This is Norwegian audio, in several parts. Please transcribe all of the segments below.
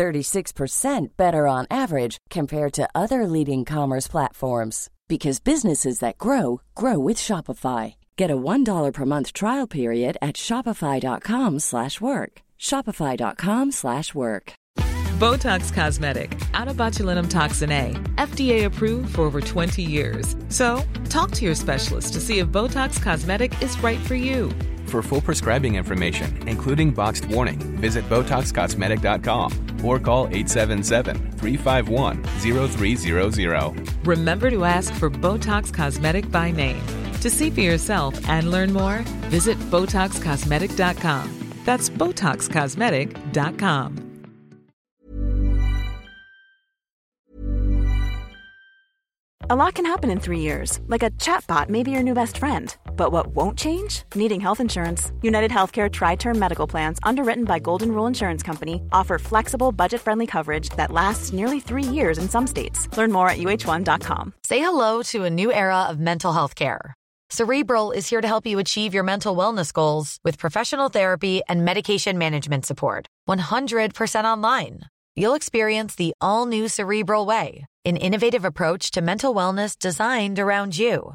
36% better on average compared to other leading commerce platforms because businesses that grow grow with Shopify. Get a $1 per month trial period at shopify.com/work. shopify.com/work. Botox Cosmetic, out of botulinum toxin A, FDA approved for over 20 years. So, talk to your specialist to see if Botox Cosmetic is right for you. For full prescribing information, including boxed warning, visit BotoxCosmetic.com or call 877-351-0300. Remember to ask for Botox Cosmetic by name. To see for yourself and learn more, visit BotoxCosmetic.com. That's BotoxCosmetic.com. A lot can happen in three years, like a chatbot may be your new best friend. But what won't change? Needing health insurance. United Healthcare Tri Term Medical Plans, underwritten by Golden Rule Insurance Company, offer flexible, budget friendly coverage that lasts nearly three years in some states. Learn more at uh1.com. Say hello to a new era of mental health care. Cerebral is here to help you achieve your mental wellness goals with professional therapy and medication management support. 100% online. You'll experience the all new Cerebral Way, an innovative approach to mental wellness designed around you.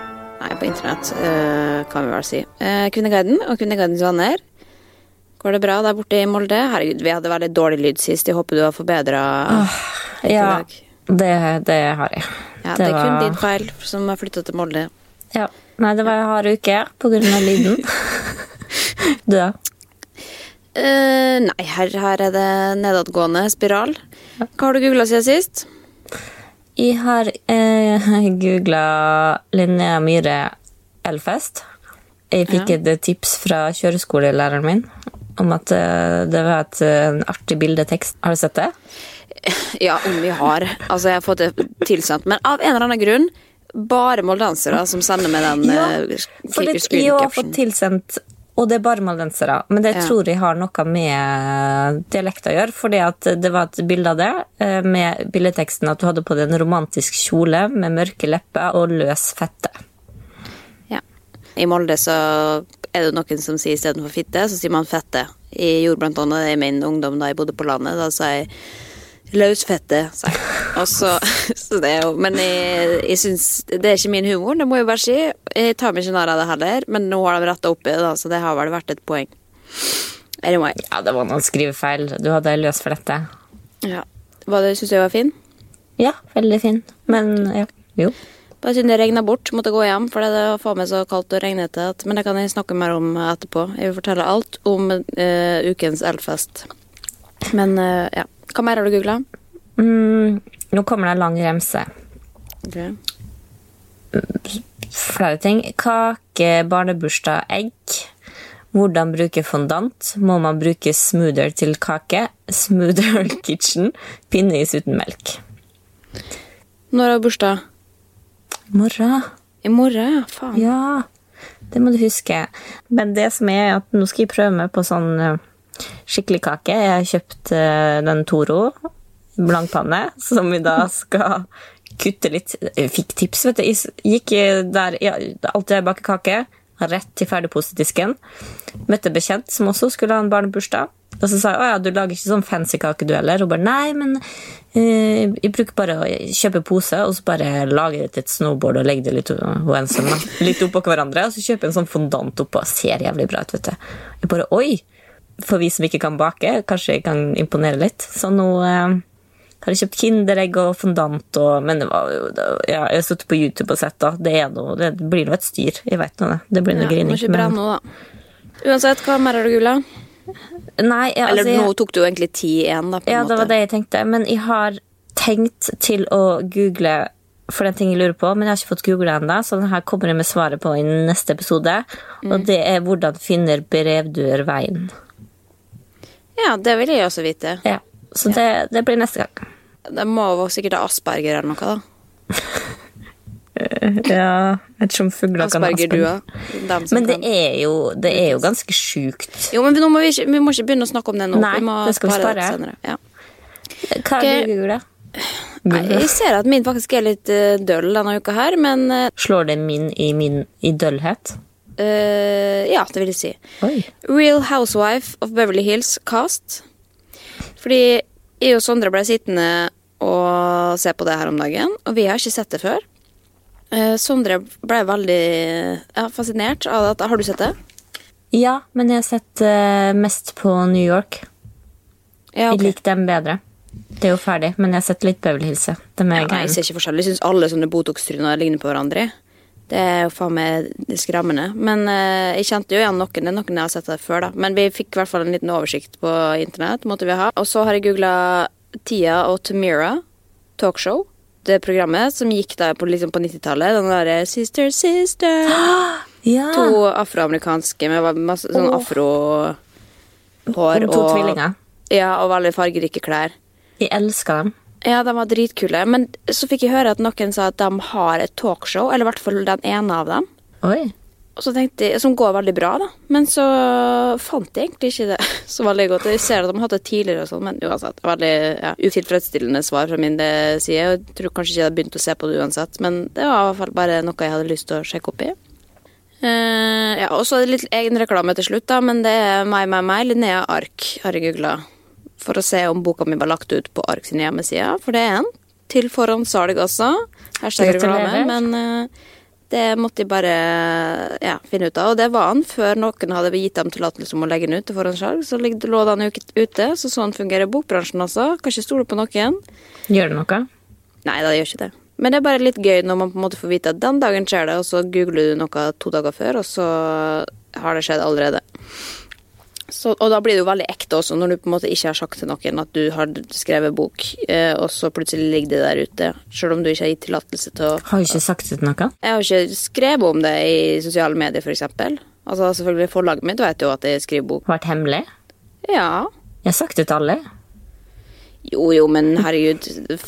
Nei, på internett, eh, kan vi vel si. Eh, Kvinneguiden og Kvinneguidens venner. Går det bra der borte i Molde? Herregud, vi hadde veldig dårlig lyd sist. Jeg håper du har forbedra Ja, det, det har jeg. Ja, det, er kun din feil som har flytta til Molde. Ja. Nei, det var en hard uke på grunn av lyden. du, da? Uh, nei, her, her er det nedadgående spiral. Hva har du googla siden sist? Jeg har eh, googla Linnea Myhre Elfest. Jeg fikk Ja. et tips fra kjøreskolelæreren min om at eh, det var et en artig bildetekst. Har du sett det? Ja, om vi har. Altså, jeg har fått det tilsendt. Men av en eller annen grunn, bare moldensere som sender med den Ja, eh, For det, jeg har fått tilsendt og det er bare maldensere. Men det Ja. tror jeg har noe med dialekt å gjøre. fordi det var et bilde av det eh, med billedteksten at du hadde på deg en romantisk kjole med mørke lepper og løs fette. Ja. I Molde så er det noen som sier istedenfor fitte, så sier man fette. Jeg gjorde blant annet det i min ungdom da jeg bodde på landet. Da sa jeg løsfette, sa jeg. Og så, så det er jo Men jeg, jeg syns Det er ikke min humor, det må jeg bare si. Jeg tar meg ikke narr av det heller, men nå har de retta opp i det, så det har vel vært et poeng. Anyway. Ja, det var noen skrivefeil. Du hadde løs flette. Ja. Hva det syns jeg var fin? Ja, veldig fin. Men ja, jo. Bare siden det regna bort, måtte jeg gå hjem, for det var faen meg så kaldt og regnete. Men det kan jeg snakke mer om etterpå. Jeg vil fortelle alt om uh, ukens Elfest. Men uh, ja. Hva mer har du googla? Mm, nå kommer det en lang remse. Okay. Flere ting. Kake, barnebursdag, egg. Hvordan bruke fondant? Må man bruke smoother til kake? Smoother kitchen. Pinneis uten melk. Når har du I Morgen. I morgen, ja. Faen. Ja, det må du huske. Men det som er at nå skal jeg prøve meg på sånn eh, skikkelig kake. Jeg har kjøpt eh, den Toro blankpanne, som vi da skal kutte litt. Jeg fikk tips, vet du. Jeg gikk der ja, alltid jeg baker kake, rett til ferdigposedisken. Møtte bekjent som også skulle ha en barnebursdag. Og så sa jeg å ja, du lager ikke sånn fancy kake du heller. Og bare nei, men eh, jeg bruker bare å kjøpe pose og så bare lager det til et snowboard og legger det litt, hun litt oppå hverandre. Og så kjøper jeg en sånn fondant oppå. Ser jævlig bra ut, vet du. Jeg bare oi! For vi som ikke kan bake, kanskje jeg kan imponere litt. Så nå eh, har jeg kjøpt Kinderegg og fondant og Men det var jo det, ja, Jeg har sittet på YouTube og sett, da. Det, noe, det blir nå et styr. Jeg vet nå det. Det blir noe Ja, grining. ikke brenne nå, da. Uansett, hva mer har du googla? Nei, ja, Eller altså, jeg- nå tok du jo egentlig ti igjen, da. Ja, det var det jeg tenkte. Men jeg har tenkt til å google for den ting jeg lurer på, men jeg har ikke fått googla ennå, så den her kommer jeg med svaret på i neste episode. Mm. Og det er hvordan finner brevduer veien. Ja, det vil jeg også vite. Ja, Så det, det blir neste gang. Det må jo sikkert ha asperger eller noe, da. Ja, jeg vet ikke om fugler kan ha asperger. Men det er jo, det er jo ganske sjukt. Jo, men må vi, ikke, vi må ikke begynne å snakke om det nå. Nei, vi det skal vi spare senere. Ja. Hva er du googla? Nei, jeg ser at min faktisk er litt uh, døll denne uka her, men eh, Slår det min i min i døllhet? Eh, Ja, det vil jeg si. Oi. Real Housewife of Beverly Hills cast. Fordi jeg og Sondre ble sittende og se på det her om dagen, og vi har ikke sett det før. Uh, Sondre ble veldig ja, fascinert av dette. Har du sett det? Ja, men jeg har sett uh, mest på New York. Ja, Jeg liker dem bedre. Det er jo ferdig, men jeg har sett litt Beverly Hills. ja. Jeg ser ikke forskjell. Jeg syns alle sånne Botox-tryner ligner på hverandre. Det er jo faen meg skremmende. Men eh, jeg kjente jo igjen noen. Det er noen jeg har sett det før, da. Men vi fikk i hvert fall en liten oversikt på internett. måtte vi ha. Og så har jeg googla Tia og Tamira talkshow. Det programmet som gikk da på, liksom på 90-tallet. Den derre Sister, sister. Ja. To afroamerikanske med masse sånn oh. afrohår to og tvillinger. Ja, og veldig fargerike klær. Jeg elsker dem. Ja, de var dritkule. Men så fikk jeg høre at noen sa at de har et talkshow, eller i hvert fall den ene av dem. Oi. Jeg, Som går veldig bra, da. Men så fant jeg egentlig ikke det så veldig godt. Jeg ser at de har hatt det tidligere, og sånn, men uansett. Veldig ja, utilfredsstillende svar fra min eh, side. Jeg tror kanskje ikke jeg hadde begynt å se på det uansett, men det var i hvert fall bare noe jeg hadde lyst til å sjekke opp i. Uh, ja, og så litt egen reklame til slutt, da, men det er meg, meg, meg, Linnea Ark, har jeg googla. For å se om boka mi var lagt ut på Ark sin hjemmeside, for det er en. Til forhåndssalg også. Hashtag reklame. Men eh, det måtte jeg bare ja, finne ut av. Og det var han før noen hadde gitt dem tillatelse om å legge den ut til forhåndssalg. Så lå den ut- ute, så sånn fungerer bokbransjen også. Kan ikke stole på noen. Gjør det noe? Nei, det gjør ikke det. Men det er bare litt gøy når man på en måte får vite at den dagen skjer det, og så googler du noe to dager før, og så har det skjedd allerede. Så, og da blir det jo veldig ekte også, når du på en måte ikke har sagt til noen at du har skrevet bok, eh, og så plutselig ligger det der ute, selv om du ikke har gitt tillatelse til å Har du ikke sagt til noen? Jeg har ikke skrevet om det i sosiale medier, eksempel. Altså, selvfølgelig, forlaget mitt vet jo at jeg skriver bok. Vært hemmelig? Ja. Jeg har sagt det til alle. Jo, jo, men herregud,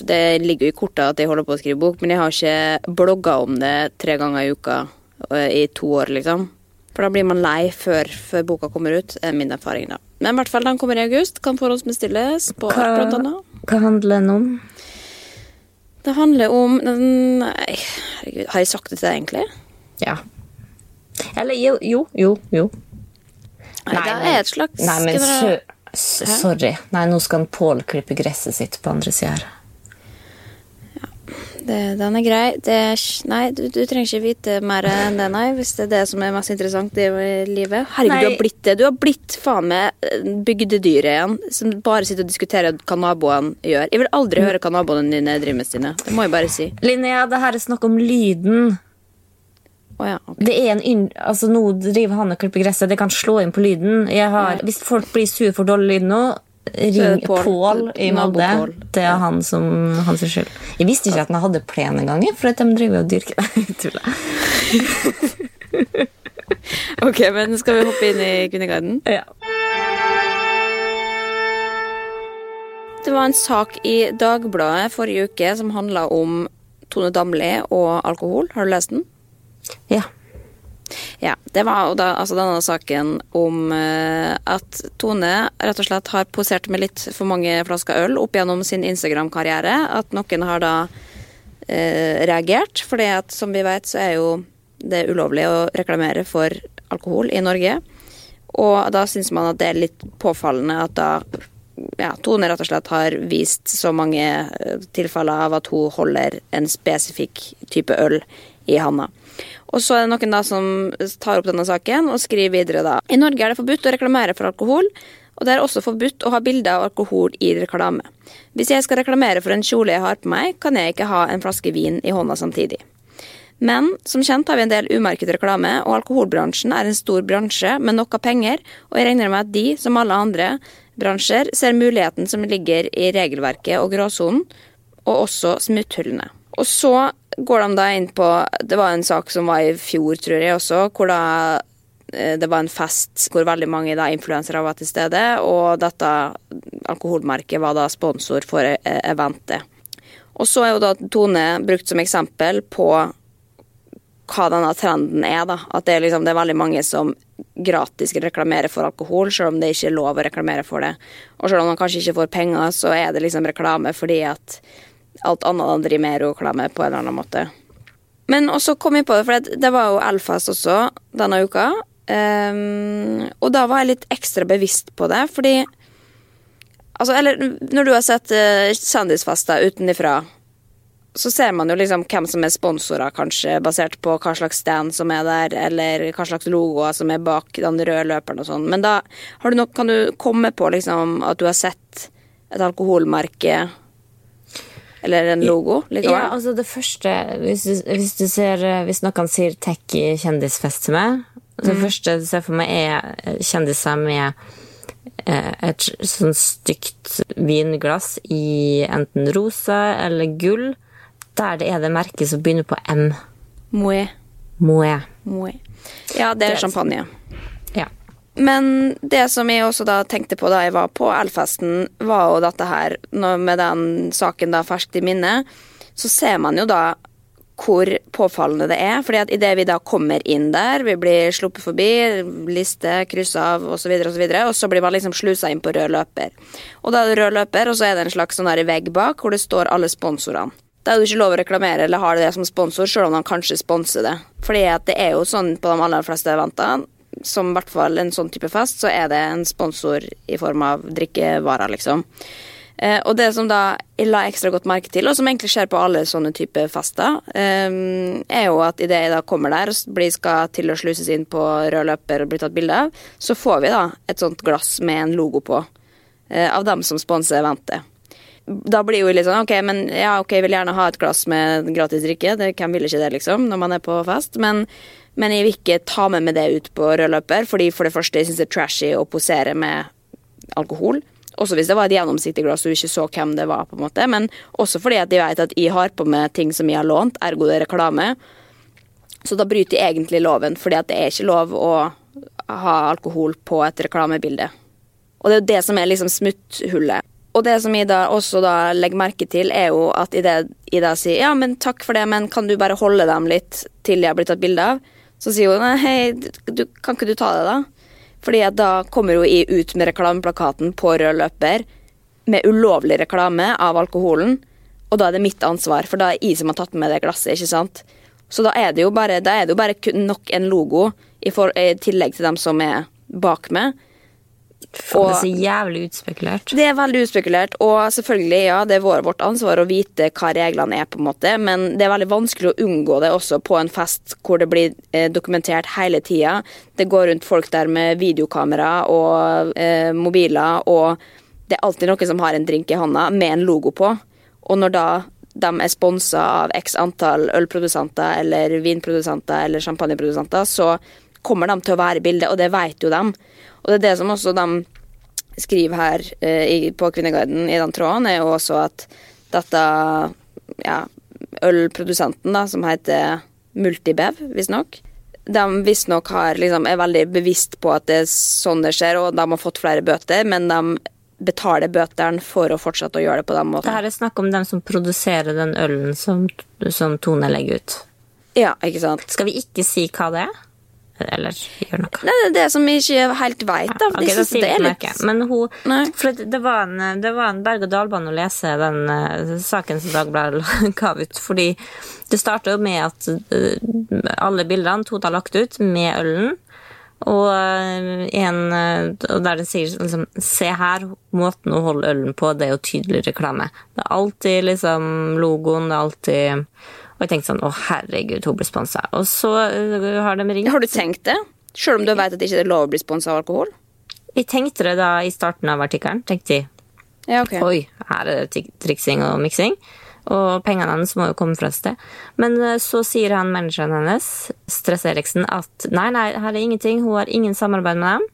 det ligger jo i kortet at jeg holder på å skrive bok, men jeg har ikke blogga om det tre ganger i uka øh, i to år, liksom. For da blir man lei før, før boka kommer ut, er min erfaring, da. Men i hvert fall, den kommer i august, kan forhåndsbestilles på Hva, Ark, blant annet. hva handler den om? Det handler om Nei, herregud, har jeg sagt det til deg, egentlig? Ja. Eller jo, jo, jo. jo. Nei, det er et slags Nei, men sø, sorry. Nei, nå skal Pål klippe gresset sitt på andre sida her. Det, den er grei. Det nei, du, du trenger ikke vite mer enn det, nei. Hvis det er det som er mest interessant i livet. Herregud, Nei. du har blitt det. Du har blitt faen meg bygdedyret igjen. Som bare sitter og diskuterer hva naboene gjør. Jeg vil aldri høre hva naboene dine driver med, Stine. Det må jeg bare si. Linnea, det her er snakk om lyden. Oh, ja, okay. Det er en altså Nå driver han og klipper gresset. Det kan slå inn på lyden. Jeg har, hvis folk blir sure for dårlig lyd nå, ring Pål. I Molde. Det er han som hans skyld. Jeg visste ikke at han hadde plen engang, for at de driver og dyrker tuller. ok, men skal vi hoppe inn i Kvinneguiden? Ja. Det var en sak i Dagbladet forrige uke som handla om Tone Damli og alkohol. Har du lest den? ja. Ja, det var da altså denne saken om eh, at Tone rett og slett har posert med litt for mange flasker øl opp gjennom sin Instagram-karriere. At noen har da eh, reagert, fordi at som vi vet så er jo det ulovlig å reklamere for alkohol i Norge. Og da syns man at det er litt påfallende at da ja, Tone rett og slett har vist så mange eh, tilfeller av at hun holder en spesifikk type øl i handa. Og så er det noen da som tar opp denne saken og skriver videre da. I Norge er det forbudt å reklamere for alkohol, og det er også forbudt å ha bilder av alkohol i reklame. Hvis jeg skal reklamere for en kjole jeg har på meg, kan jeg ikke ha en flaske vin i hånda samtidig. Men som kjent har vi en del umerket reklame, og alkoholbransjen er en stor bransje med nok av penger, og jeg regner med at de, som alle andre bransjer, ser muligheten som ligger i regelverket og gråsonen, og også smutthullene. Og så går de da inn på Det var en sak som var i fjor, tror jeg også, hvor da eh, det var en fest hvor veldig mange da influensere var til stede, og dette alkoholmerket var da sponsor for eh, eventet. Og så er jo da Tone brukt som eksempel på hva denne trenden er. da. At det er, liksom, det er veldig mange som gratis reklamerer for alkohol, selv om det ikke er lov å reklamere for det. Og selv om man kanskje ikke får penger, så er det liksom reklame fordi at alt annet han driver med, reklame på en eller annen måte. Men også kom jeg på det, for det var jo Elfast også denne uka. Um, og da var jeg litt ekstra bevisst på det, fordi Altså, eller når du har sett uh, kjendisfester utenifra, så ser man jo liksom hvem som er sponsorer, kanskje, basert på hva slags stand som er der, eller hva slags logoer som er bak den røde løperen og sånn. Men da du nok, kan du komme på liksom at du har sett et alkoholmerke eller en logo? Likevel? Ja, altså det første Hvis du, hvis du ser Hvis noen sier tacky kjendisfest til meg Det mm. første du ser for meg, er kjendiser med eh, et sånn stygt vinglass i enten rosa eller gull der det er det merket som begynner på M. Moët. Moët. Moët. Ja, det er champagne. Men det som jeg også da tenkte på da jeg var på Elfesten, var jo dette her Med den saken da ferskt i minne, så ser man jo da hvor påfallende det er. fordi at idet vi da kommer inn der, vi blir sluppet forbi, liste, kryss av osv., og, så videre, og så blir man liksom slusa inn på rød løper. Og da er det rød løper, og så er det en slags sånn vegg bak hvor det står alle sponsorene. Da er det ikke lov å reklamere eller har det som sponsor, selv om de kanskje sponser det. Fordi at det er jo sånn på de aller fleste eventene, som i hvert fall en sånn type fest, så er det en sponsor i form av drikkevarer, liksom. Eh, og det som da jeg la ekstra godt merke til, og som egentlig skjer på alle sånne typer fester, eh, er jo at idet jeg da kommer der og skal til å sluses inn på rød løper og bli tatt bilde av, så får vi da et sånt glass med en logo på eh, av dem som sponser eventet da blir jo litt sånn OK, men ja, ok, jeg vil gjerne ha et glass med gratis drikke. Det, hvem vil ikke det, liksom, når man er på fest? Men, men jeg vil ikke ta med meg det ut på rød løper, fordi for det første jeg syns det er trashy å posere med alkohol. Også hvis det var et gjennomsiktig glass og du ikke så hvem det var. på en måte, Men også fordi at jeg vet at jeg har på meg ting som jeg har lånt, ergo det er reklame. Så da bryter jeg egentlig loven, fordi at det er ikke lov å ha alkohol på et reklamebilde. Og det er jo det som er liksom smutthullet. Og det som Ida også da legger merke til, er jo at idet Ida sier ja, men takk for det, men kan du bare holde dem litt til de har blitt tatt bilde av? Så sier hun hei, du, kan ikke du ta det, da? Fordi da kommer hun ut med reklameplakaten på rød løper med ulovlig reklame av alkoholen, og da er det mitt ansvar, for da er jeg som har tatt med det glasset, ikke sant? Så da er det jo bare, det jo bare nok en logo i, for, i tillegg til dem som er bak meg. For det er så jævlig utspekulert. Det er veldig utspekulert, og selvfølgelig, ja, det er vårt ansvar å vite hva reglene er, på en måte, men det er veldig vanskelig å unngå det også på en fest hvor det blir eh, dokumentert hele tida. Det går rundt folk der med videokamera og eh, mobiler, og det er alltid noen som har en drink i hånda med en logo på. Og når da de er sponsa av x antall ølprodusenter eller vinprodusenter eller champagneprodusenter, så kommer de til å være i bildet, og det vet jo de. Og det er det som også de skriver her eh, på Kvinneguiden i den tråden, er jo også at dette ja, ølprodusenten, da, som heter Multibev, visstnok, de visstnok liksom, er veldig bevisst på at det er sånn det skjer, og de har fått flere bøter, men de betaler bøtene for å fortsette å gjøre det på den måten. Det her er snakk om dem som produserer den ølen som, som Tone legger ut. Ja, ikke sant. Skal vi ikke si hva det er? Eller gjør noe. Det er det som vi ikke helt veit. Ja, okay, de det er litt Men hun For det var en, det var en berg-og-dal-bane å lese den uh, saken som Dagbladet ga ut. Fordi det starta jo med at uh, alle bildene Tota har lagt ut med ølen, Og, eh, en, der det sier liksom Se her, måten hun holder ølen på, det er jo tydelig reklame. Det er alltid liksom logoen, det er alltid Og jeg tenkte sånn Å, herregud, hun blir sponsa. Og så eh, har de ringt. Har du tenkt det? Sjøl om du vet at det ikke er lov å bli sponsa av alkohol? Jeg tenkte det da i starten av artikkelen. tenkte jeg, Ja, okay. Oi, her er det triksing og miksing. Og pengene hennes må jo komme fra et sted. Men eh, så sier han manageren hennes, Stress Eriksen, at nei, nei, her er ingenting. Hun har ingen samarbeid med dem.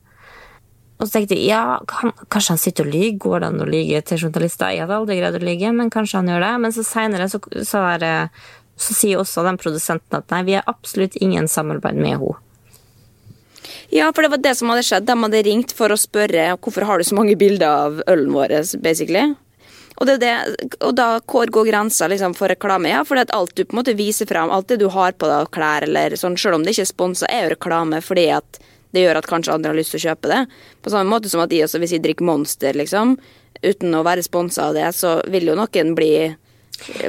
Og så tenkte jeg ja, kan, kanskje han sitter og lyver. Går det an å lyge til journalister? Jeg hadde aldri greid å lyge, men kanskje han gjør det. Men så seinere så, så, er så sier også den produsenten at nei, vi har absolutt ingen samarbeid med henne. Ja, for det var det som hadde skjedd. De hadde ringt for å spørre hvorfor har du så mange bilder av ølen vår, basically. Og, det det, og da hvor går grensa liksom, for reklame? Ja, for alt du på en måte viser frem, alt det du har på deg av klær, eller sånn, selv om det ikke er sponsa, er jo reklame fordi at det gjør at kanskje andre har lyst til å kjøpe det. På samme måte som at de også, hvis de drikker Monster, liksom, uten å være sponsa av det, så vil jo noen bli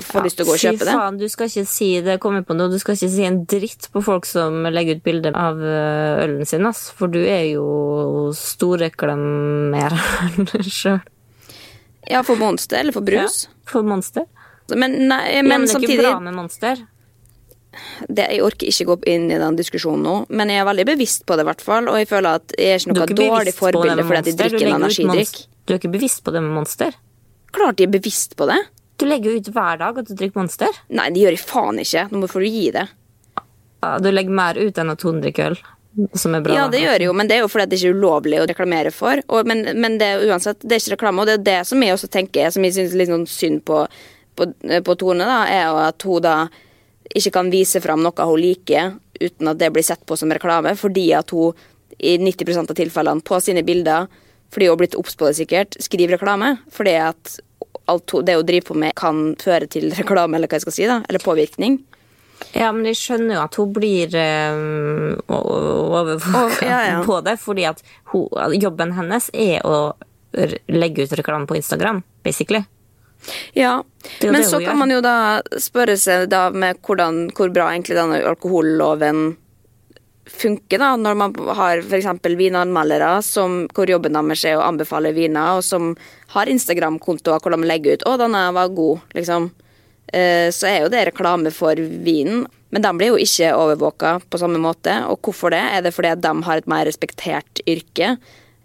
få lyst til å gå og kjøpe Fy det. faen, du skal ikke si det, kommer på noe, du skal ikke si en dritt på folk som legger ut bilder av øh, ølen sin, ass. For du er jo storreklamereren sjøl. Ja, for Monster eller for brus. For Monster. Men, nei, Ja, men, men det er samtidig ikke bra med Monster. det, Jeg orker ikke gå inn i den diskusjonen nå, men jeg er veldig bevisst på det, hvert fall. Og jeg føler at jeg er ikke noe er ikke dårlig forbilde fordi jeg drikker en energidrikk. Du er ikke bevisst på det med Monster? Klart jeg er bevisst på det. Du legger jo ut hver dag at du drikker Monster. Nei, det gjør jeg faen ikke. Nå får du gi det. Ja, du legger mer ut enn at hun drikker øl, som er bra. Ja, det gjør jeg jo, men det er jo fordi det ikke er ulovlig å reklamere for. Og, men men det, uansett, det er ikke reklame, og det er det som jeg også tenker, som jeg syns litt sånn synd på, på, på Tone, da, er at hun da ikke kan vise fram noe hun liker uten at det blir sett på som reklame, fordi at hun i 90% av tilfellene på sine bilder, fordi hun har blitt obs på det sikkert, skriver reklame. Fordi at alt det hun driver på med, kan føre til reklame, eller hva jeg skal si, da, eller påvirkning. Ja, men jeg skjønner jo at hun blir øh, overvåka oh, ja, ja. på det, fordi at hun, jobben hennes er å legge ut reklame på Instagram, basically. Ja, men så kan gjør. man jo da spørre seg da med hvordan, hvor bra egentlig denne alkoholloven funker, da, når man har f.eks. vinanmeldere som, hvor jobben deres er å anbefale viner, og som har Instagram-kontoer hvor de legger ut 'Å, denne var god', liksom. Eh, Så er jo det reklame for vinen. Men de blir jo ikke overvåka på samme måte. Og hvorfor det? Er det fordi de har et mer respektert yrke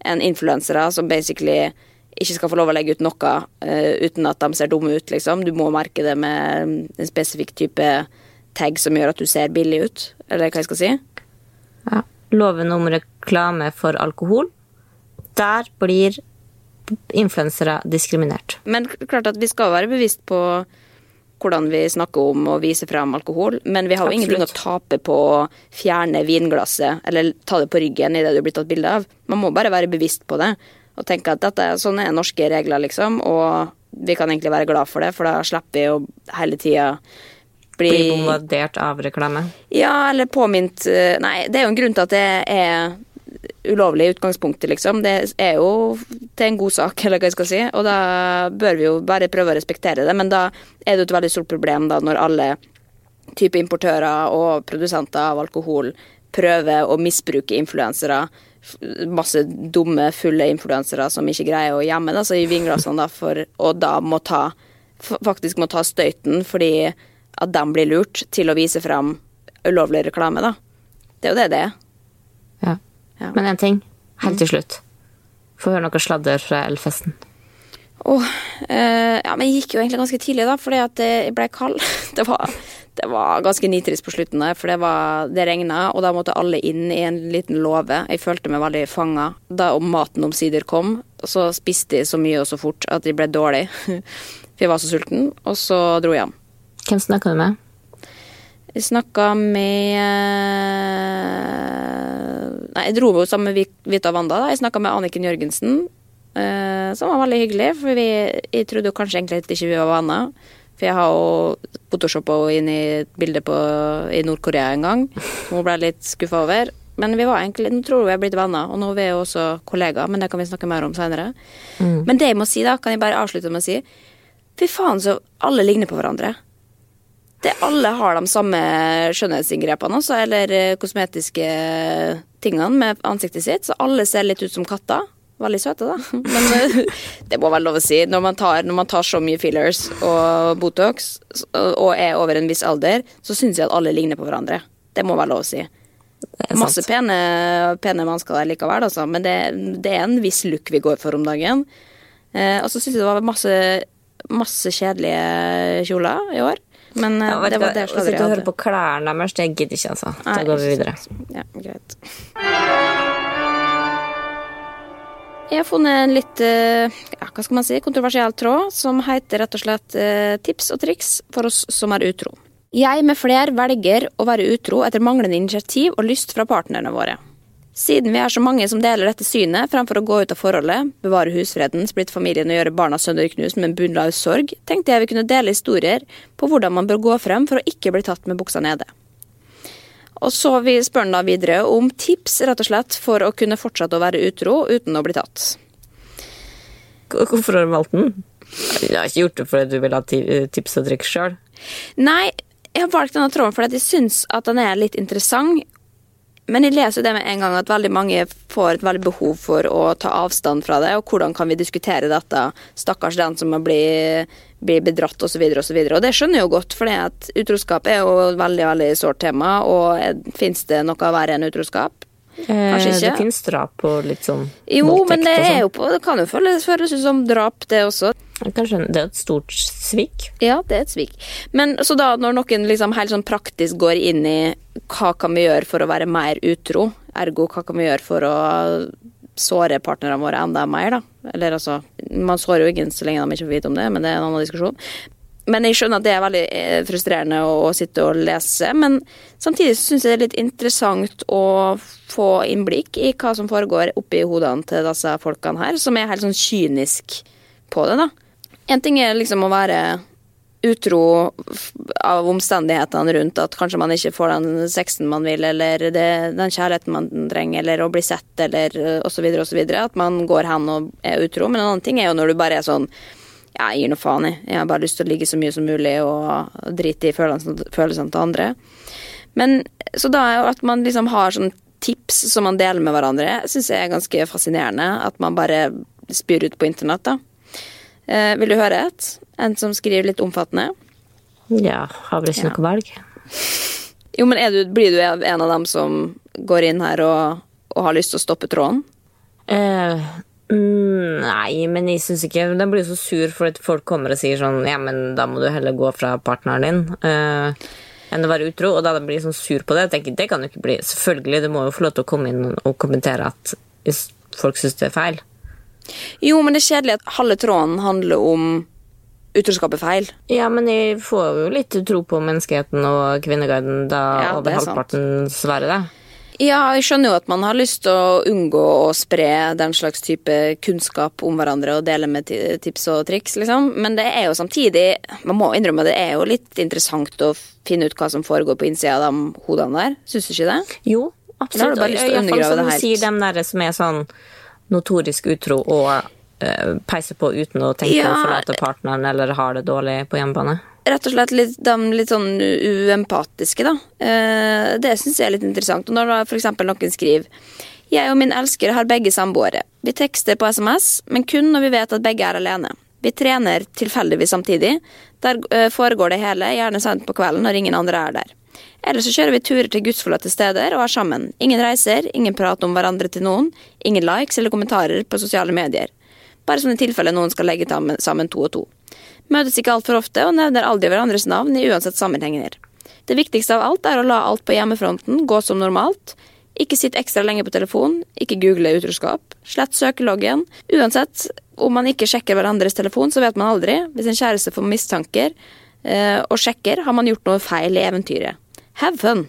enn influensere som basically ikke skal få lov å legge ut noe uh, uten at de ser dumme ut, liksom. Du må merke det med en spesifikk type tag som gjør at du ser billig ut, eller hva jeg skal si. Ja. Loven om reklame for alkohol. Der blir influensere diskriminert. Men klart at vi skal være bevisst på hvordan vi snakker om og viser frem alkohol, men vi har jo Absolutt. ingenting å tape på å fjerne vinglasset eller ta det på ryggen i det du blir tatt bilde av. Man må bare være bevisst på det og tenke at dette, er- sånn er norske regler, liksom, og vi kan egentlig være glad for det, for da slipper vi jo hele tida bli bombardert av reklame. Ja, eller påminnet eh, Nei, det er jo en grunn til at det er ulovlig i utgangspunktet, liksom. Det er jo til en god sak, eller hva jeg skal si. Og da bør vi jo bare prøve å respektere det. Men da er det jo et veldig stort problem da når alle type importører og produsenter av alkohol prøver å misbruke influensere. Masse dumme, fulle influensere som ikke greier å gjemme det, altså i vinglassene, da, for, og da må ta faktisk må ta støyten fordi at de blir lurt til å vise frem ulovlig reklame, da. Det er jo det det er. Ja. Ja. Men en ting, helt til slutt. Få høre noe sladder fra Elfesten. Åh, eh, ja, men jeg gikk jo egentlig ganske tidlig, da, fordi at jeg ble kald. Det var, det var ganske nitrist på slutten der, for det, var, det regna, og da måtte alle inn i en liten låve. Jeg følte meg veldig fanga. Da om maten omsider kom, så spiste jeg så mye og så fort at jeg ble dårlig. For jeg var så sulten, og så dro jeg hjem. Hvem snakka du med? Jeg snakka med eh, Nei, jeg dro jo sammen med Vita Wanda. da. Jeg snakka med Anniken Jørgensen, eh, som var veldig hyggelig. For vi, jeg trodde jo kanskje egentlig ikke vi var venner. For jeg har jo photoshoppa henne inn i et bilde på, i Nord-Korea en gang. Som hun ble litt skuffa over. Men vi var egentlig, nå tror jeg vi er blitt venner, og nå er vi jo også kollegaer. Men det kan vi snakke mer om senere. Men det jeg må si, da, kan jeg bare avslutte med å si Fy faen, så alle ligner på hverandre. Det alle har de samme skjønnhetsinngrepene også, eller eh, kosmetiske tingene med ansiktet sitt, så alle ser litt ut som katter. Veldig søte, da. Men eh, det må være lov å si. Når man tar, når man tar så mye fillers og Botox og er over en viss alder, så syns jeg at alle ligner på hverandre. Det må være lov å si. Masse pene, pene mennesker der likevel, altså. Men det, det er en viss look vi går for om dagen. Eh, og så syns jeg det var masse, masse kjedelige kjoler i år. Men eh, Ja, vet det var det Å jeg hadde. jeg høre på klærne deres, det gidder ikke, altså. Da går vi videre. Ja, greit. Jeg har funnet en litt eh, ja, hva skal man si, kontroversiell tråd som heter rett og slett eh, tips og triks for oss som er utro. Jeg med fler velger å være utro etter manglende initiativ og lyst fra partnerne våre. Siden vi er så mange som deler dette synet, fremfor å gå ut av forholdet, bevare husfreden, splitte familien og gjøre barna sønderknust med en bunnløs sorg, tenkte jeg vi kunne dele historier på hvordan man bør gå frem for å ikke bli tatt med buksa nede. Og så vi spør han da videre om tips rett og slett for å kunne fortsette å være utro uten å bli tatt. Hvorfor har du valgt den? Jeg har ikke gjort det fordi du vil ha tips og triks sjøl. Nei, jeg har valgt denne tråden fordi jeg syns at den er litt interessant. Men jeg leser det med en gang at veldig mange får et veldig behov for å ta avstand fra det. Og hvordan kan vi diskutere dette? Stakkars den som blir, blir bedratt osv. Og, så videre. og det skjønner jeg jo godt, for utroskap er jo et veldig veldig sårt tema. Og fins det noe verre enn utroskap? Kanskje ikke. Det finnes drap og litt sånn Jo, voldtekt men det, er sånn. jo på, det kan jo føles, føles ut som drap, det også. Kanskje det er et stort svik. Ja, det er et svik. Men så da når noen liksom helt sånn praktisk går inn i hva kan vi gjøre for å være mer utro, ergo hva kan vi gjøre for å såre partnerne våre enda mer, da. Eller altså, man sårer jo ingen så lenge de ikke får vite om det, men det er en annen diskusjon. Men jeg skjønner at det er veldig eh, frustrerende å, å sitte og lese. Men samtidig syns jeg det er litt interessant å få innblikk i hva som foregår oppi hodene til disse folkene her, som er helt sånn kynisk på det, da. En ting er liksom å være utro av omstendighetene rundt at kanskje man ikke får den sexen man vil, eller det, den kjærligheten man trenger, eller å bli sett, eller osv., så videre. At man går hen og er utro. Men en annen ting er jo når du bare er sånn ja, jeg gir noe faen i. Jeg har bare lyst til å ligge så mye som mulig og drite i følelsene, følelsene til andre. Men så da er jo at man liksom har sånn tips som man deler med hverandre, syns jeg er ganske fascinerende. At man bare spyr ut på internett, da. Eh, vil du høre et? En som skriver litt omfattende? Ja, har vel ikke Ja. noe valg. Jo, men er du, blir du en av dem som går inn her og, og har lyst til å stoppe tråden? Eh, mm, nei, men jeg syns ikke Den blir så sur for at folk kommer og sier sånn Ja, men da må du heller gå fra partneren din. uh, enn å være utro, og da blir jeg sånn sur på det. Jeg tenker, det kan jo ikke bli. Selvfølgelig, du må jo få lov til å komme inn og kommentere at folk syns det er feil. Jo, men det er kjedelig at halve tråden handler om utroskap er feil. Ja, men jeg får jo litt tro på menneskeheten og Kvinneguiden da Ja, over er halvparten svarer det. Ja, jeg skjønner jo at man har lyst til å unngå å spre den slags type kunnskap om hverandre og dele med tips og triks, liksom. Men det er jo samtidig Man må innrømme det er jo litt interessant å finne ut hva som foregår på innsida av de hodene der. Syns du ikke det? Jo, absolutt. Eller har du bare lyst til å undergrave det helt? undergrave som du sier, dem der som er sånn notorisk utro og peiser på uten å tenke Ja. å forlate partneren eller har det dårlig på hjemmebane. rett og slett litt, de litt sånn uempatiske, da. Eh, det syns jeg er litt interessant. Og når da eksempel noen skriver Jeg og min elsker har begge samboere. Vi tekster på SMS, men kun når vi vet at begge er alene. Vi trener tilfeldigvis samtidig. Der eh, foregår det hele, gjerne sent på kvelden når ingen andre er der. Eller så kjører vi turer til gudsforlatte steder og er sammen. Ingen reiser, ingen prat om hverandre til noen, ingen likes eller kommentarer på sosiale medier. Bare som i tilfelle noen skal legge sammen to og to. Møtes ikke altfor ofte og nevner aldri hverandres navn i uansett sammenhenger. Det viktigste av alt er å la alt på hjemmefronten gå som normalt. Ikke sitt ekstra lenge på telefon, ikke google utroskap. Slett søkeloggen. Uansett, om man ikke sjekker hverandres telefon, så vet man aldri. Hvis en kjæreste får mistanker eh, og sjekker, har man gjort noe feil i eventyret. Have fun!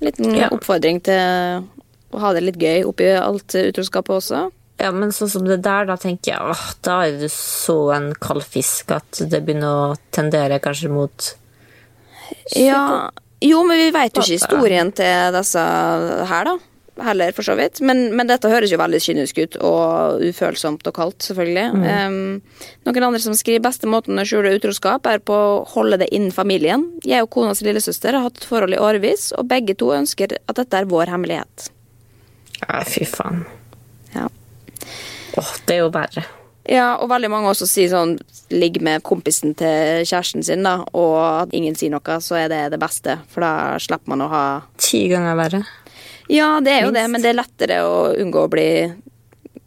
Liten Ja. oppfordring til å ha det litt gøy oppi alt utroskapet også. Ja, men sånn som det der, da tenker jeg åh, da er du så en kald fisk at det begynner å tendere kanskje mot Ja, jo, men vi vet jo ikke historien til disse her, da. heller, for så vidt. Men, men dette høres jo veldig kynisk ut, og ufølsomt og kaldt, selvfølgelig. Um, noen andre som skriver beste måten å skjule utroskap, er på å holde det innen familien. Jeg og konas lillesøster har hatt forhold i årevis, og begge to ønsker at dette er vår hemmelighet. Ja, fy faen. Ja. Åh, det er jo verre. Ja, og veldig mange også sier sånn Ligg med kompisen til kjæresten sin, da, og at ingen sier noe, så er det det beste. For da slipper man å ha Ti ganger verre. Ja, det er jo det, men det er lettere å unngå å bli,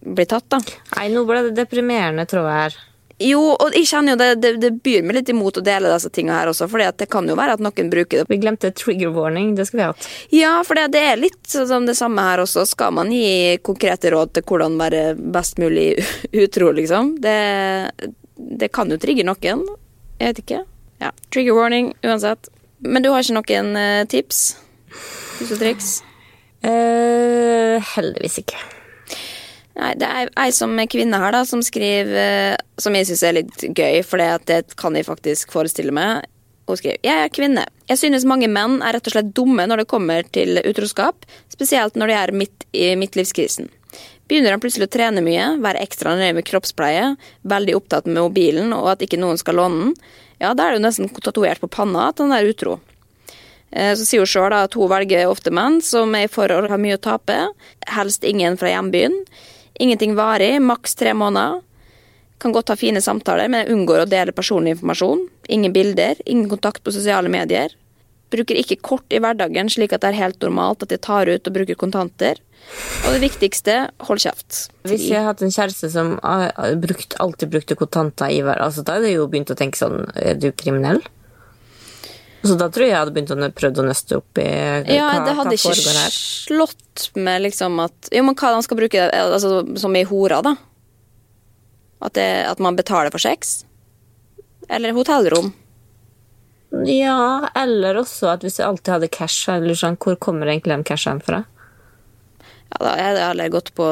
bli tatt, da. Nei, nå ble det deprimerende, tror jeg. her. Jo, og jeg kjenner jo det, det, det byr meg litt imot å dele disse tingene her også, fordi det kan jo være at noen bruker det. Vi glemte trigger warning. Det skulle vi hatt. Ja, for det, det er litt sånn det samme her også. Skal man gi konkrete råd til hvordan være best mulig utro, liksom? Det, det kan jo trigge noen. Jeg vet ikke. Ja, Trigger warning uansett. Men du har ikke noen eh, tips? Tips og triks? Uh, heldigvis ikke. Nei, det er ei som er kvinne her, da, som skriver eh, Som jeg syns er litt gøy, for det kan jeg faktisk forestille meg. Hun skriver Jeg er kvinne. Jeg synes mange menn er rett og slett dumme når det kommer til utroskap, spesielt når de er midt i midtlivskrisen. Begynner han plutselig å trene mye, være ekstra nøye med kroppspleie, veldig opptatt med mobilen og at ikke noen skal låne den, ja, da er det jo nesten tatovert på panna at han er utro. Eh, Så sier hun sjøl at hun velger ofte menn som er i forhold, har mye å tape, helst ingen fra hjembyen. Ingenting varig, maks tre måneder. Kan godt ha fine samtaler, men jeg unngår å dele personlig informasjon. Ingen bilder, ingen kontakt på sosiale medier. Bruker ikke kort i hverdagen, slik at det er helt normalt at jeg tar ut og bruker kontanter. Og det viktigste, hold kjeft. Hvis jeg hadde en kjæreste som alltid brukte kontanter i hver altså, Da hadde jeg jo begynt å tenke sånn Er du kriminell? Så da tror jeg jeg hadde begynt å prøvd å nøste opp i Ja, hva, det hadde hva ikke foregår her. slått med liksom at Jo, men hva han skal bruke altså, som i hora, da? At, det, at man betaler for sex? Eller hotellrom? Ja, eller også at hvis jeg alltid hadde cash, eller sånn, hvor kommer egentlig den cashen fra? Ja, da hadde jeg heller gått på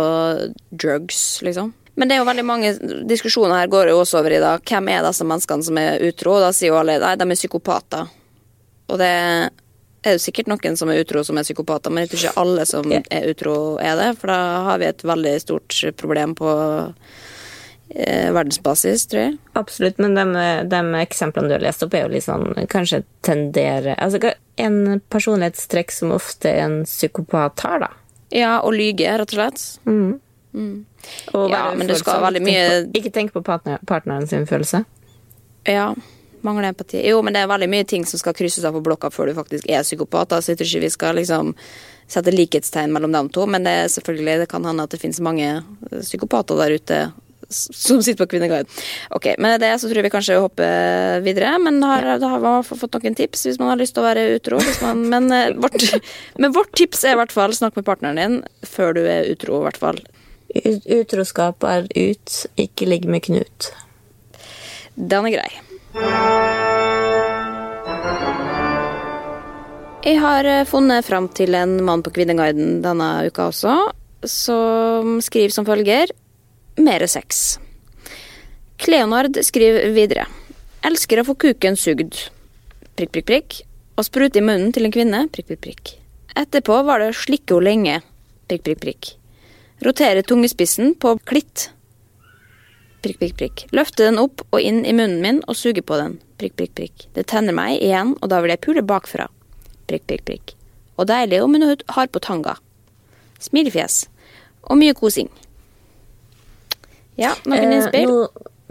drugs, liksom. Men det er jo veldig mange diskusjoner her går jo også over i da, hvem er disse menneskene som er utro? Da sier jo alle nei, de er psykopater. Og det er jo sikkert noen som er utro som er psykopater, men jeg tror ikke alle som er utro er det. For da har vi et veldig stort problem på eh, verdensbasis, tror jeg. Absolutt, men de, de eksemplene du har lest opp, er jo litt sånn Kanskje tendere Altså en personlighetstrekk som ofte en psykopat har, da. Ja, og lyge, rett og slett. Og Ja, men det skal ha veldig mye- på- Ikke tenk på partner, partneren sin følelse. Ja, mangler empati. Jo, men det er veldig mye ting som skal krysses av på blokka før du faktisk er psykopat. Altså, Så jeg tror ikke vi skal liksom sette likhetstegn mellom dem to, men det er selvfølgelig, det kan hende at det finnes mange eh, psykopater der ute som sitter på Kvinneguiden. Ok, med det så tror jeg vi kanskje hopper videre, men har, da har fall fått noen tips hvis man har lyst til å være utro. Man, men, eh, vårt, men vårt tips er i hvert fall snakk med partneren din før du er utro, i hvert fall. Utroskap er ut, ikke ligg med Knut. Den er grei. Jeg har eh, funnet fram til en mann på Kvinneguiden denne uka også, som skriver som følger Mere sex. Kleonard skriver videre. Elsker å få kuken sugd. Prikk, prikk, prikk. Og sprute i munnen til en kvinne. Prikk, prikk, prikk. Etterpå var det å slikke henne lenge. Prikk, prikk, prikk. Rotere tungespissen på klitt. Prikk, prikk, prikk. Løfte den opp og inn i munnen min og suge på den. Prikk, prikk, prikk. Det tenner meg igjen, og da vil jeg pule bakfra. Prikk, prikk, prikk. Og deilig om hun har på tanga. Smilefjes. Og mye kosing. Ja, noen Eh, innspill? nå,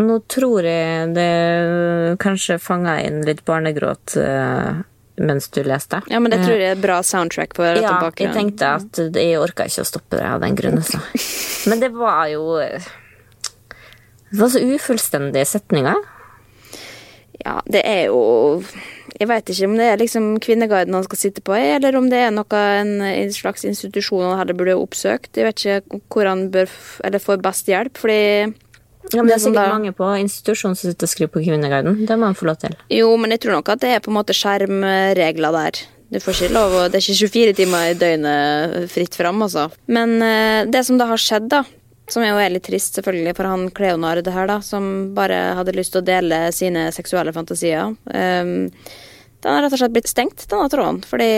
nå tror jeg det kanskje fanga inn litt barnegråt eh, mens du leste. Ja, men det tror jeg er bra soundtrack på dette Ja, jeg tenkte at jeg orka ikke å stoppe det av den grunn. Altså. Men det var jo Det var så ufullstendige setninger. Ja, det er jo Jeg veit ikke om det er liksom Kvinneguiden han skal sitte på, eller om det er noe en, en slags institusjon han heller burde oppsøkt. Jeg vet ikke hvor han bør eller får best hjelp, fordi Ja, men det er sikkert da- mange på institusjonen som sitter og skriver på Kvinneguiden. Det må han få lov til. Jo, men jeg tror nok at det er på en måte skjermregler der. Du får ikke lov, og Det er ikke 24 timer i døgnet fritt fram, altså. Men eh, det som da har skjedd, da, som er jo er litt trist selvfølgelig for han Kleonard her, da, som bare hadde lyst til å dele sine seksuelle fantasier, Um, Den har rett og slett blitt stengt, denne tråden. Fordi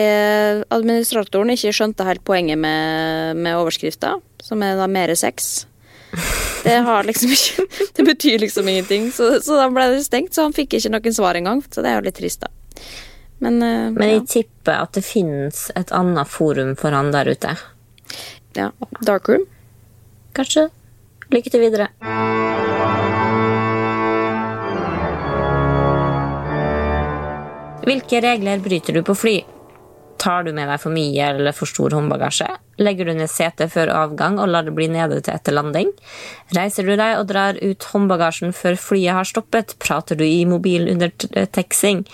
administratoren ikke skjønte helt poenget med, med overskrifta, som er da mere sex. Det har liksom ikke Det betyr liksom ingenting. Så, så da ble det stengt, så han fikk ikke noen svar engang. Så det er jo litt trist, da. Men, uh, Men ja. jeg tipper at det finnes et annet forum for han der ute. ja. Darkroom. Kanskje. Lykke til videre. Hvilke regler bryter du på fly? Tar du med deg for mye eller for stor håndbagasje? Legger du ned setet før avgang og lar det bli nede til etter landing? Reiser du deg og drar ut håndbagasjen før flyet har stoppet? Prater du i mobilen under t- taxing?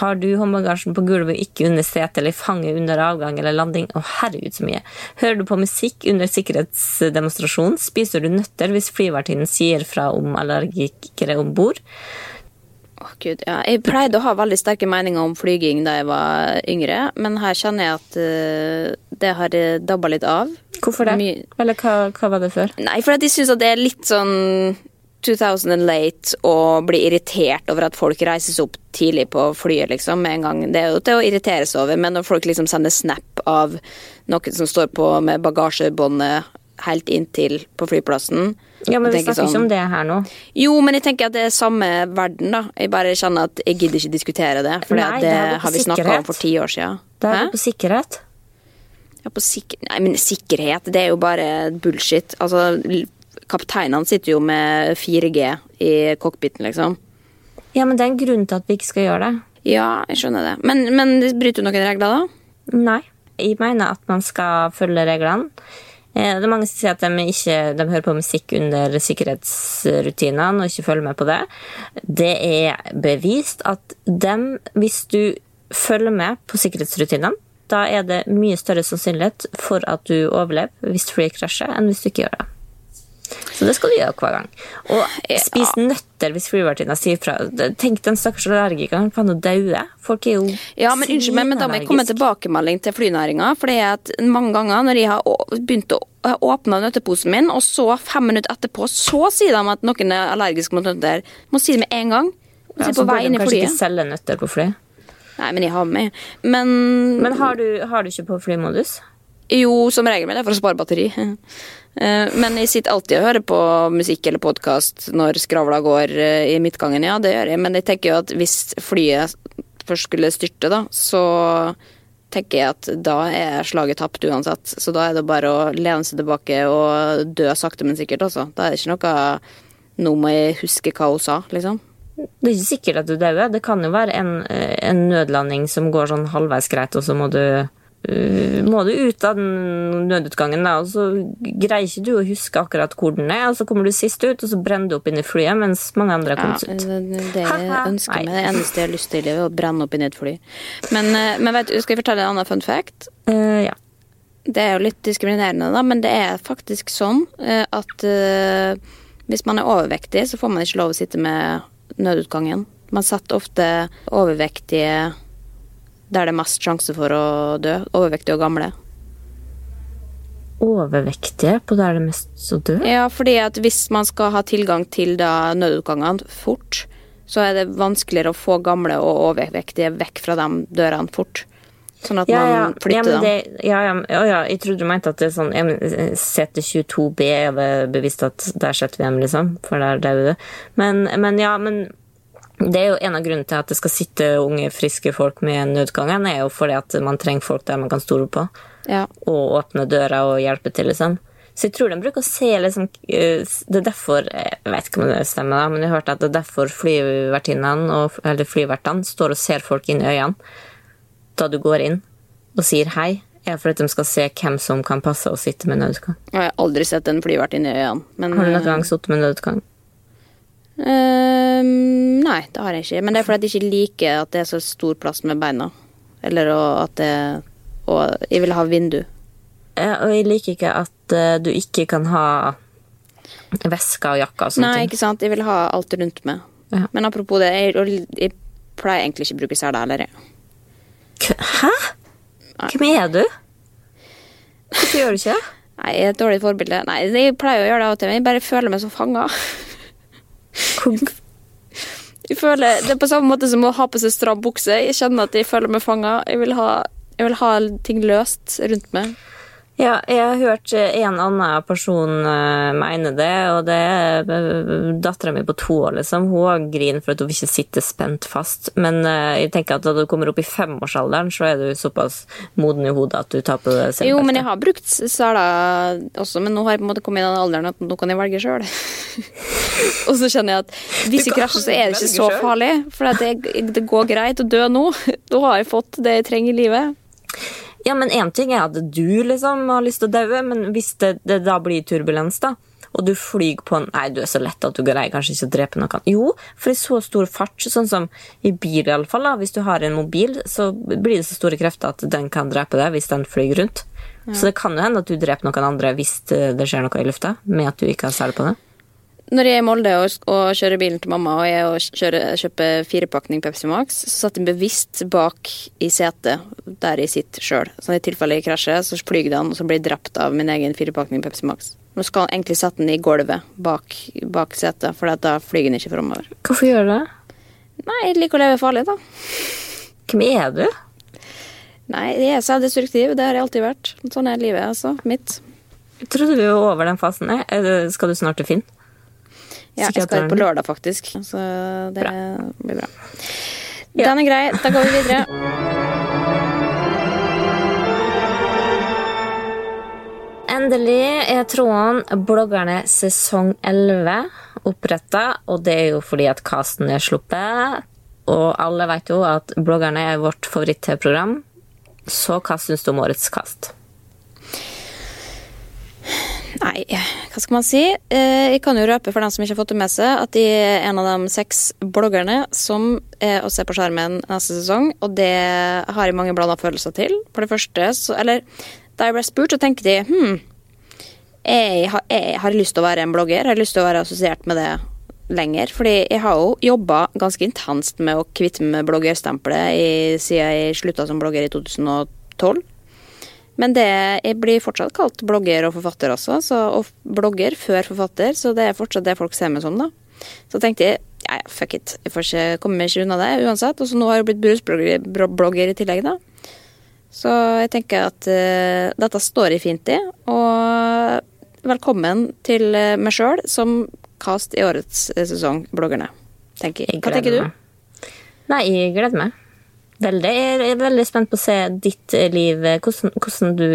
Har du håndbagasjen på gulvet, ikke under setet eller i fanget under avgang eller landing? Å, herregud, så mye. Hører du på musikk under sikkerhetsdemonstrasjonen? Spiser du nøtter hvis flyvertinnen sier fra om allergikere om bord? Å, Gud, ja. Jeg pleide å ha veldig sterke meninger om flyging da jeg var yngre, men her kjenner jeg at uh, det har dabba litt av. Hvorfor det? My Eller hva, hva var det før? Nei, for at jeg syns det er litt sånn 2000 and late og bli irritert over at folk reises opp tidlig på flyet, liksom, med en gang. Det er jo til å irritere seg over, men når folk liksom sender snap av noen som står på med bagasjebåndet helt inntil på flyplassen Ja, men Vi snakker sånn, ikke om det her nå. Jo, men jeg tenker at det er samme verden, da. Jeg bare kjenner at jeg gidder ikke diskutere det, for det, det har vi snakka om for ti år siden. Det er på sikkerhet. Ja, på sik Nei, men sikkerhet, det er jo bare bullshit. Altså, kapteinene sitter jo med 4G i cockpiten, liksom. Ja, men det er en grunn til at vi ikke skal gjøre det. Ja, jeg skjønner det. Men, men bryter du noen regler, da? Nei. Jeg mener at man skal følge reglene. Eh, Det er mange som sier at de, ikke, de hører på musikk under sikkerhetsrutinene og ikke følger med på det. Det er bevist at dem, hvis du følger med på sikkerhetsrutinene, da er det mye større sannsynlighet for at du overlever hvis flyet krasjer, enn hvis du ikke gjør det. Så det skal du gjøre hver gang. Og spis nøtter hvis flyvertinna sier fra. Tenk den stakkars allergikeren kan jo daue. Folk er jo Ja, men unnskyld meg, men da må jeg komme med tilbakemelding til flynæringa. For det er at mange ganger når jeg har begynt å åpne åpna nøtteposen min, og så fem minutter etterpå, så sier de at noen er allergisk mot nøtter. Må si det med en gang. Ja, så burde bør de kanskje ikke selge nøtter på fly. Nei, men jeg har med. Men, Men har du, har du ikke på flymodus? Jo, som regel, men det for å spare batteri. Eh, Men jeg sitter alltid og hører på musikk eller podkast når skravla går eh, i midtgangen. Ja, det gjør jeg, men jeg tenker jo at hvis flyet først skulle styrte, da, så tenker jeg at da er slaget tapt uansett. Så da er det bare å lene seg tilbake og dø sakte, men sikkert, altså. Da er det ikke noe Nå må jeg huske hva hun sa, liksom. Det er ikke sikkert at du dauer. Det kan jo være en, eh, en nødlanding som går sånn halvveis greit, og så må du må du ut av den nødutgangen, da, og så greier ikke du å huske akkurat hvor den er, og så kommer du sist ut, og så brenner du opp inni flyet mens mange andre har kommet ja, ut. det jeg ønsker meg, det eneste jeg har lyst til, er å brenne opp inni et fly. Men, eh, men vet skal jeg fortelle en annen fun fact? Uh, ja. Det er jo litt diskriminerende, da, men det er faktisk sånn eh, at uh, hvis man er overvektig, så får man ikke lov å sitte med nødutgangen. Man satt ofte overvektige der det er mest sjanse for å dø. Overvektige og gamle. Overvektige på der det er mest så dø? Ja, fordi at hvis man skal ha tilgang til da nødutgangene fort, så er det vanskeligere å få gamle og overvektige vekk fra de dørene fort. Sånn at Ja, ja. man flytter ja, men dem. ja, ja, jeg trodde du mente at det er sånn eh, CT22B er det bevisst at der setter vi dem, liksom, for der dauer du. Men, men ja, men det er jo en av grunnene til at det skal sitte unge, friske folk med nødgangen, er jo fordi at man trenger folk der man kan stole på, Ja. og åpne døra og hjelpe til, liksom. Så jeg tror de bruker å se liksom eh, Det er derfor Jeg vet ikke om det stemmer, da, men jeg hørte at det er derfor flyvertinnene eller flyvertene står og ser folk inn i øynene da du går inn og sier hei, er for at de skal se hvem som kan passe å sitte med nødutgang. Jeg har aldri sett en flyvert inn i øynene. Men, Har du noen gang sittet med nødutgang? eh, nei, det har jeg ikke. Men det er fordi jeg ikke liker at det er så stor plass med beina. Eller at det Og jeg vil ha vindu. Ja, og jeg liker ikke at eh, du ikke kan ha vesker og jakker og sånne Nei, ting. ikke sant. Jeg vil ha alt rundt meg. Ja. Men apropos det, jeg, jeg pleier egentlig ikke å bruke sele heller, jeg. Hæ? Hvem er du? Hvorfor gjør du ikke det? Nei, jeg er et dårlig forbilde. Nei, jeg pleier å gjøre det av og til, men jeg bare føler meg så fanga. Hvor- Jeg føler, Det er på samme måte som å ha på seg stram bukse. Jeg kjenner at jeg føler meg fanga. Jeg, jeg vil ha ting løst rundt meg. Ja, jeg har hørt en annen person eh, mene det, og det er eh, dattera mi på to år, liksom. Hun har griner for at hun ikke sitter spent fast. Men eh, jeg tenker at da du kommer opp i femårsalderen, så er du såpass moden i hodet at du tar på deg Jo, men jeg har brukt seler også, men nå har jeg på en måte kommet i den alderen at nå kan jeg velge sjøl. og så kjenner jeg at hvis jeg krasjer, så er det ikke så selv. farlig. For det, det går greit å dø nå. Da har jeg fått det jeg trenger i livet. Ja, men én ting er at du liksom har lyst til å daue, men hvis det, det da blir turbulens, da, og du flyr på en Nei, du er så lett at du greier kanskje ikke å drepe noen. Jo, for i så stor fart, sånn som i bil iallfall, hvis du har en mobil, så blir det så store krefter at den kan drepe deg hvis den flyr rundt. Så det kan jo hende at du dreper noen andre hvis det det skjer noe i lufta, med at du ikke har særlig på det. Når jeg er i Molde og, og kjører bilen til mamma og jeg og kjører, kjøper firepakning Pepsi Max, så satt jeg bevisst bak i setet der jeg sitter sjøl. Så i tilfelle jeg krasjer, så flyr den, og så blir jeg drept av min egen firepakning Pepsi Max. Nå skal jeg egentlig sette den i gulvet bak, bak setet, for da flyr den ikke framover. Hvorfor gjør du det? Nei, jeg liker å leve farlig, da. Hvem er du? Nei, jeg er selvdestruktiv. Det har jeg alltid vært. Sånn er livet, altså. Mitt. Jeg trodde vi var over den fasen. Skal du snart til Finn? Ja, jeg skal på lørdag, faktisk. Så det blir bra. Den er grei. Da går vi videre. Endelig er tråden Bloggerne sesong 11 oppretta, og det er jo fordi at casten er sluppet. Og alle vet jo at bloggerne er vårt favoritt-TV-program. Så hva syns du om årets kast? Nei, hva skal man si? Eh, Jeg kan jo røpe for dem som ikke har fått det med seg, at jeg er en av de seks bloggerne som er å se på skjermen neste sesong, og det har jeg mange blanda følelser til. For det første, så Eller da jeg ble spurt, så tenkte jeg hm, jeg har, jeg har lyst til å være en blogger. Jeg har lyst til å være assosiert med det lenger. Fordi jeg har jo jobba ganske intenst med å kvitte meg med bloggerstempelet siden jeg slutta som blogger i 2012. Men det, jeg blir fortsatt kalt blogger og forfatter også, så, og blogger før forfatter, så det er fortsatt det folk ser meg som, da. Så tenkte jeg ja, ja, fuck it, jeg får ikke komme meg ikke unna det uansett. Og så nå har jeg blitt brusblogger i tillegg, da. Så jeg tenker at uh, dette står jeg fint i, og velkommen til eh, meg sjøl som cast i årets eh, sesong Bloggerne, tenker Hva tenker du? Nei, jeg gleder meg. Veldig. Jeg er veldig spent på å se ditt eh, liv, hvordan, hvordan, du,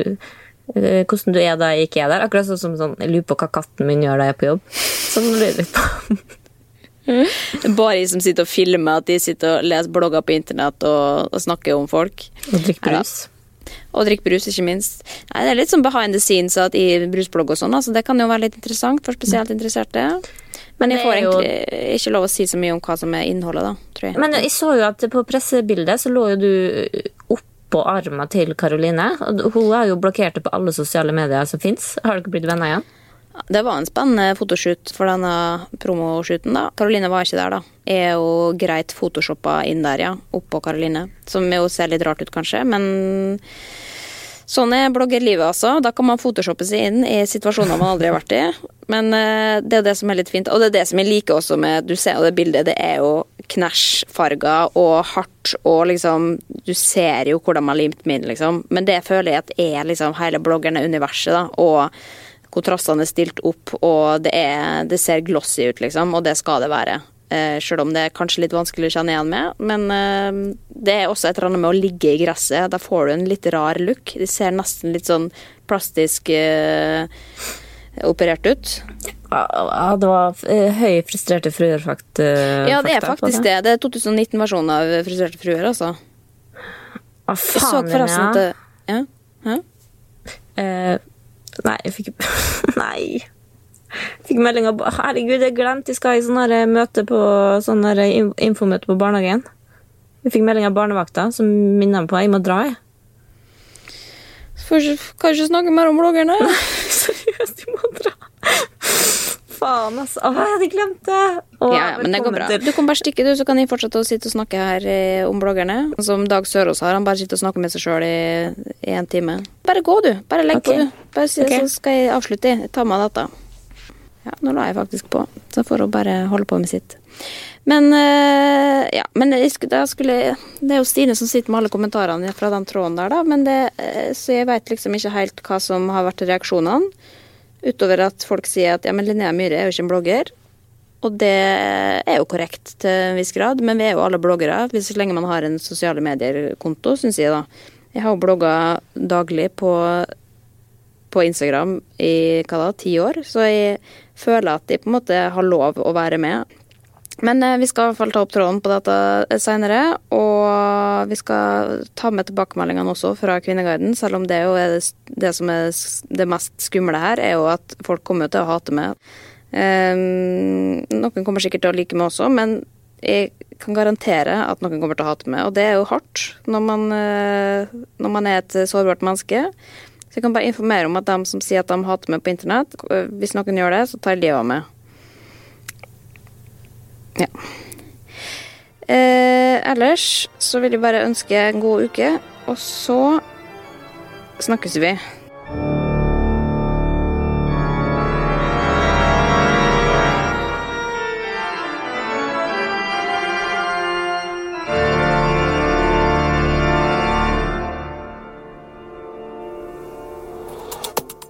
eh, hvordan du er da jeg ikke er der. Akkurat sånn som sånn, jeg lurer på hva katten min gjør da jeg er på jobb. Sånn lurer jeg på. Bare de som sitter og filmer at de sitter og leser blogger på internett og, og snakker om folk. Og drikker brus. Og drikker brus, ikke minst. Nei, det er litt sånn behind the scenes i brusblogg og sånn, altså det kan jo være litt interessant for spesielt interesserte. Men jeg får egentlig jo- ikke lov å si så mye om hva som er innholdet, da, tror jeg. Men jeg så jo at på pressebildet så lå jo du oppå armen til Karoline. Hun er jo blokkert på alle sosiale medier som fins. Har dere blitt venner igjen? Det var en spennende fotoshoot for denne promoshooten, da. Karoline var ikke der, da. Jeg er jo greit photoshoppa inn der, ja. Oppå Karoline. Som jo ser litt rart ut, kanskje, men Sånn er bloggerlivet, altså. Da kan man photoshoppe seg inn i situasjoner man aldri har vært i. Men eh, det er det som er litt fint. Og det er det som jeg liker også med Du ser jo det bildet, det er jo knæsjfarger og hardt og liksom Du ser jo hvordan man har limt meg liksom. Men det føler jeg at er liksom hele bloggerne universet, da. Og kontrastene er stilt opp, og det, er, det ser glossy ut, liksom. Og det skal det være. Eh, Sjøl om det er kanskje litt vanskelig å kjenne igjen med. Men eh, det er også et eller annet med å ligge i gresset. Da får du en litt rar look. Det ser nesten litt sånn plastisk eh, operert ut. Ja, det var høye høy frustrerte fruer, fakt, Ja, det er faktisk det. Det er 2019-versjonen av Frustrerte fruer, altså. Hva så faen, at det ja. Hæ? Eh, Nei, jeg fikk Nei. Fikk melding av Herregud, jeg glemte jeg skal i sånn møte på sånn in- infomøte på barnehagen. Jeg fikk melding av barnevakta som minner meg på at jeg må dra. jeg. Får ikke- Kan ikke snakke mer om bloggerne. Seriøst, du må dra. Faen, altså. Å, jeg hadde glemt det. Å, Ja, men det går bra. til- Du kan bare stikke, du, så kan jeg fortsette å sitte og snakke her eh, om bloggerne. Som Dag Sørås har. Han bare sitter og snakker med seg sjøl i, i en time. Bare gå, du. Bare legg okay. på, du. Bare si, det, Så skal jeg avslutte. Ta med data. Ja, nå la jeg faktisk på, så får hun bare holde på med sitt. Men uh, ja, men skulle, skulle, det er jo Stine som sitter med alle kommentarene fra den tråden der, da. Men det, uh, så jeg veit liksom ikke helt hva som har vært reaksjonene. Utover at folk sier at ja, men Linnea Myhre er jo ikke en blogger. Og det er jo korrekt til en viss grad, men vi er jo alle bloggere hvis så lenge man har en sosiale medier-konto, syns jeg, da. Jeg har jo blogga daglig på, på Instagram i hva da, ti år, så jeg føler at de på en måte har lov å være med. Men eh, vi skal i hvert fall ta opp tråden på dette seinere. Og vi skal ta med tilbakemeldingene også fra Kvinneguiden, selv om det jo er det, som er det mest skumle her, er jo at folk kommer til å hate meg. Um, noen kommer sikkert til å like meg også, men jeg kan garantere at noen kommer til å hate meg. Og det er jo hardt når man, uh, når man er et sårbart menneske. Så jeg kan bare informere om at de som sier at de hater meg på internett, hvis noen gjør det, så tar jeg livet av meg. Ja. Eh, ellers så vil jeg bare ønske en god uke, og så snakkes vi.